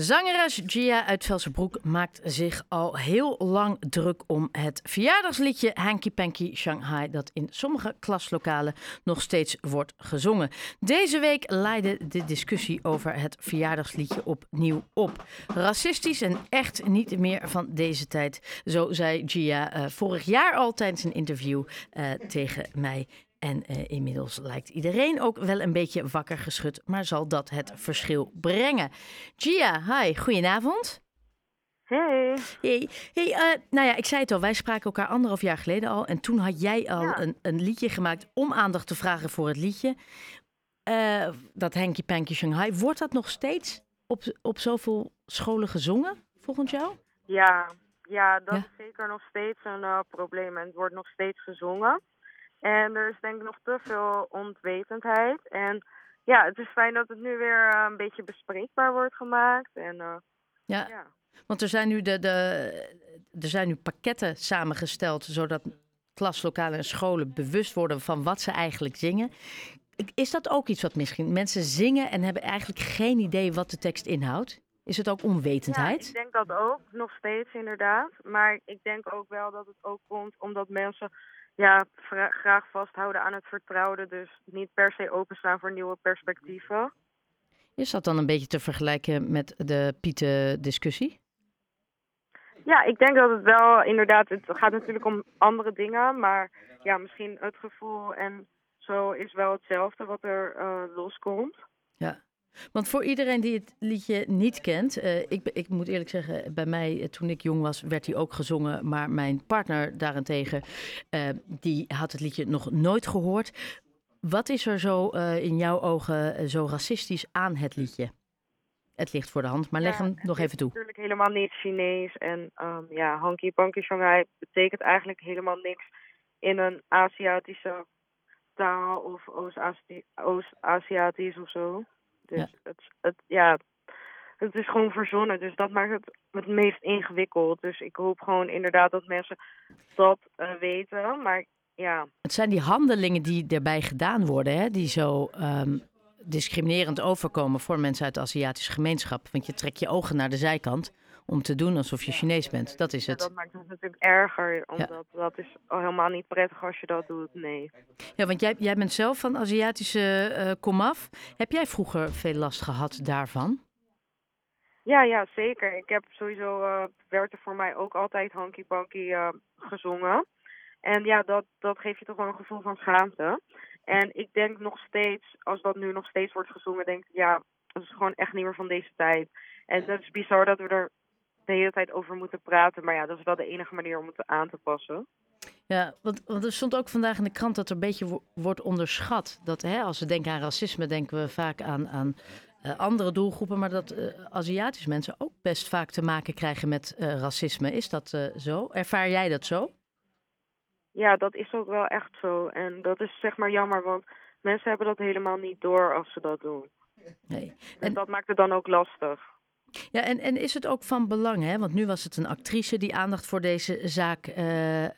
Zangeres Gia uit Velsenbroek maakt zich al heel lang druk om het verjaardagsliedje Hanky Panky Shanghai, dat in sommige klaslokalen nog steeds wordt gezongen. Deze week leidde de discussie over het verjaardagsliedje opnieuw op. Racistisch en echt niet meer van deze tijd, zo zei Gia uh, vorig jaar al tijdens een interview uh, tegen mij. En uh, inmiddels lijkt iedereen ook wel een beetje wakker geschud, maar zal dat het verschil brengen? Gia, hi, goedenavond. Hey. Hey, hey uh, nou ja, ik zei het al, wij spraken elkaar anderhalf jaar geleden al. En toen had jij al ja. een, een, liedje gemaakt om aandacht te vragen voor het liedje. Uh, dat Hanky Panky Shanghai. Wordt dat nog steeds op, op zoveel scholen gezongen, volgens jou? Ja, ja dat ja. is zeker nog steeds een uh, probleem. En het wordt nog steeds gezongen. En er is denk ik nog te veel onwetendheid. En ja, het is fijn dat het nu weer uh, een beetje bespreekbaar wordt gemaakt. En, uh, ja. ja. want er zijn, nu de, de, er zijn nu pakketten samengesteld zodat klaslokalen en scholen bewust worden van wat ze eigenlijk zingen. Is dat ook iets wat misschien mensen zingen en hebben eigenlijk geen idee wat de tekst inhoudt? Is het ook onwetendheid? Ja, ik denk dat ook, nog steeds inderdaad. Maar ik denk ook wel dat het ook komt omdat mensen ja, graag vasthouden aan het vertrouwde. Dus niet per se openstaan voor nieuwe perspectieven. Is dat dan een beetje te vergelijken met de Pieten-discussie? Ja, ik denk dat het wel inderdaad, het gaat natuurlijk om andere dingen, maar ja, misschien het gevoel en zo is wel hetzelfde wat er uh, loskomt. Ja. Want voor iedereen die het liedje niet kent, uh, ik, ik moet eerlijk zeggen, bij mij toen ik jong was, werd hij ook gezongen. Maar mijn partner daarentegen, uh, die had het liedje nog nooit gehoord. Wat is er zo uh, in jouw ogen zo racistisch aan het liedje? Het ligt voor de hand, maar leg ja, hem nog even toe. Het is natuurlijk helemaal niet Chinees. En um, ja, Hanky Panky Shanghai betekent eigenlijk helemaal niks in een Aziatische taal of Oost-Aziatisch of zo. Dus ja. Het, het, ja, het is gewoon verzonnen. Dus dat maakt het het meest ingewikkeld. Dus ik hoop gewoon inderdaad dat mensen dat uh, weten. Maar ja. Het zijn die handelingen die erbij gedaan worden, hè, die zo um, discriminerend overkomen voor mensen uit de Aziatische gemeenschap. Want je trekt je ogen naar de zijkant om te doen alsof je Chinees bent. Dat is het. Ja, dat maakt het natuurlijk erger, omdat ja. dat is helemaal niet prettig als je dat doet, nee. Ja, want jij, jij bent zelf van Aziatische uh, komaf. Heb jij vroeger veel last gehad daarvan? Ja, ja, zeker. Ik heb sowieso, uh, werd er voor mij ook altijd hanky panky uh, gezongen. En ja, dat, dat geeft je toch wel een gevoel van schaamte. En ik denk nog steeds, als dat nu nog steeds wordt gezongen, denk ik, ja, dat is gewoon echt niet meer van deze tijd. En dat is bizar dat we er de hele tijd over moeten praten. Maar ja, dat is wel de enige manier om het aan te passen. Ja, want, want er stond ook vandaag in de krant dat er een beetje wordt onderschat. Dat hè, als we denken aan racisme, denken we vaak aan, aan uh, andere doelgroepen. Maar dat uh, Aziatische mensen ook best vaak te maken krijgen met uh, racisme. Is dat zo? Ervaar jij dat zo? Ja, dat is ook wel echt zo. En dat is zeg maar jammer, want mensen hebben dat helemaal niet door als ze dat doen. Nee. En, en dat maakt het dan ook lastig. Ja, en, en is het ook van belang, hè? want nu was het een actrice die aandacht voor deze zaak uh, uh,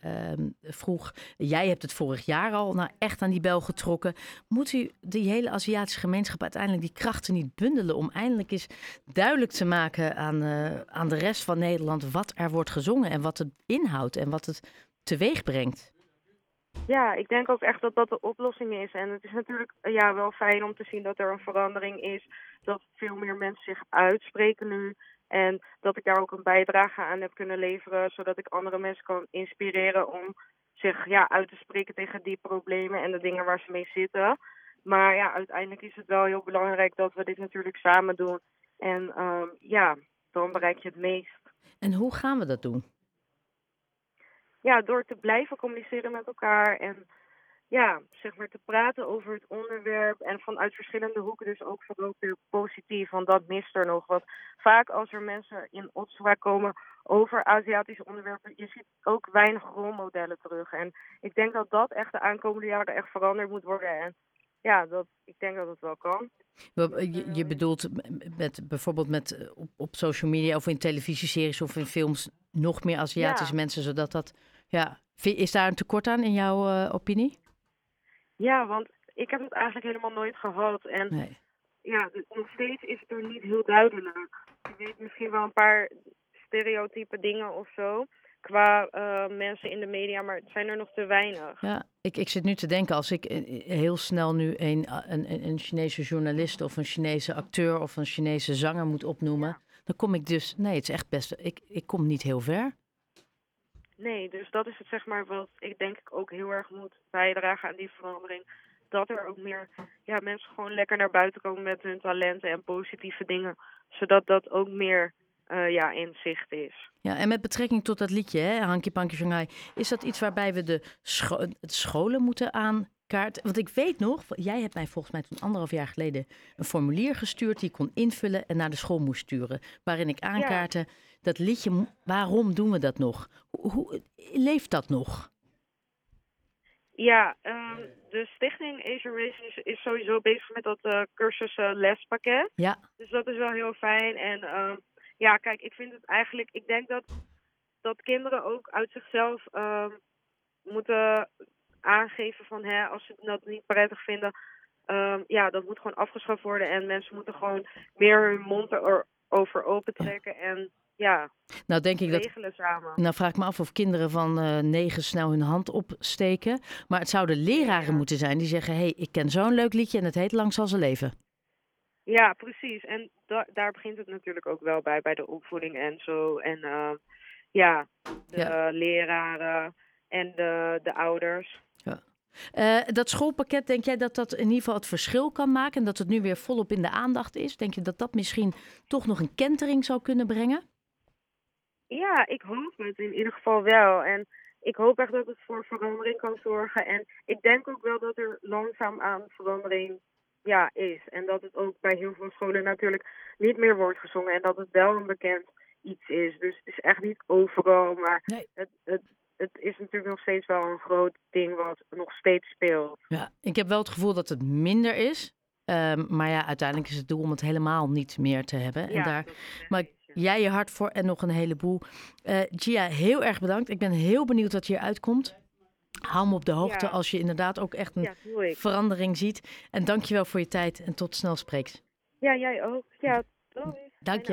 vroeg. Jij hebt het vorig jaar al nou, echt aan die bel getrokken. Moet u die hele Aziatische gemeenschap uiteindelijk die krachten niet bundelen om eindelijk eens duidelijk te maken aan, uh, aan de rest van Nederland wat er wordt gezongen en wat het inhoudt en wat het teweeg brengt? Ja, ik denk ook echt dat dat de oplossing is. En het is natuurlijk ja, wel fijn om te zien dat er een verandering is. Dat veel meer mensen zich uitspreken nu. En dat ik daar ook een bijdrage aan heb kunnen leveren. Zodat ik andere mensen kan inspireren om zich ja, uit te spreken tegen die problemen en de dingen waar ze mee zitten. Maar ja, uiteindelijk is het wel heel belangrijk dat we dit natuurlijk samen doen. En um, ja, dan bereik je het meest. En hoe gaan we dat doen? Ja, door te blijven communiceren met elkaar en ja, zeg maar te praten over het onderwerp en vanuit verschillende hoeken dus ook ook weer positief, want dat mist er nog. Want vaak als er mensen in opspraak komen over Aziatische onderwerpen, je ziet ook weinig rolmodellen terug. En ik denk dat dat echt de aankomende jaren echt veranderd moet worden en ja, dat, ik denk dat het wel kan. Je, je bedoelt met, bijvoorbeeld met, op, op social media of in televisieseries of in films nog meer Aziatische ja. mensen, zodat dat. Ja, is daar een tekort aan in jouw uh, opinie? Ja, want ik heb het eigenlijk helemaal nooit gehad. En nee. ja, nog steeds is het er niet heel duidelijk. weet misschien wel een paar stereotype dingen of zo. Qua uh, mensen in de media, maar het zijn er nog te weinig. Ja, ik, ik zit nu te denken, als ik eh, heel snel nu een, een, een Chinese journalist of een Chinese acteur of een Chinese zanger moet opnoemen, ja. dan kom ik dus, nee, het is echt best, ik, ik kom niet heel ver. Nee, dus dat is het zeg maar wat ik denk ik ook heel erg moet bijdragen aan die verandering. Dat er ook meer ja, mensen gewoon lekker naar buiten komen met hun talenten en positieve dingen. Zodat dat ook meer uh, ja, in zicht is. Ja, en met betrekking tot dat liedje, hè, Hanky Panky Shanghai, is dat iets waarbij we de, scho de scholen moeten aankaarten? Want ik weet nog, jij hebt mij volgens mij toen anderhalf jaar geleden een formulier gestuurd die ik kon invullen en naar de school moest sturen. Waarin ik aankaartte ja. dat liedje, waarom doen we dat nog? Hoe, hoe leeft dat nog? Ja, um, de stichting Asian Racing is, is, sowieso bezig met dat uh, cursussen lespakket. Ja. Dus dat is wel heel fijn. En um, ja, kijk, ik vind het eigenlijk. Ik denk dat, dat kinderen ook uit zichzelf um, moeten aangeven van hè, als ze dat niet prettig vinden. Um, ja, dat moet gewoon afgeschaft worden. En mensen moeten gewoon meer hun mond erover opentrekken. En ja, nou, denk ik regelen dat, samen. Nou, vraag ik me af of kinderen van uh, negen snel hun hand opsteken. Maar het zouden leraren ja. moeten zijn die zeggen: hé, hey, ik ken zo'n leuk liedje en het heet Lang zal ze leven. Ja, precies. En da daar begint het natuurlijk ook wel bij, bij de opvoeding en zo. En uh, ja, de ja. leraren en de, de ouders. Ja. Uh, dat schoolpakket, denk jij dat dat in ieder geval het verschil kan maken en dat het nu weer volop in de aandacht is? Denk je dat dat misschien toch nog een kentering zou kunnen brengen? Ja, ik hoop het in ieder geval wel. En ik hoop echt dat het voor verandering kan zorgen. En ik denk ook wel dat er langzaam aan verandering ja, is. En dat het ook bij heel veel scholen natuurlijk niet meer wordt gezongen. En dat het wel een bekend iets is. Dus het is echt niet overal. Maar nee. het, het, het is natuurlijk nog steeds wel een groot ding wat nog steeds speelt. Ja, ik heb wel het gevoel dat het minder is. Um, maar ja, uiteindelijk is het doel om het helemaal niet meer te hebben. En ja, daar maar jij je hart voor en nog een heleboel. Uh, Gia, heel erg bedankt. Ik ben heel benieuwd wat hier uitkomt. Hou me op de hoogte Ja. als je inderdaad ook echt een Ja, verandering ziet. En dankjewel voor je tijd en tot snel spreeks. Ja, jij ook. Ja, doei. Dank je.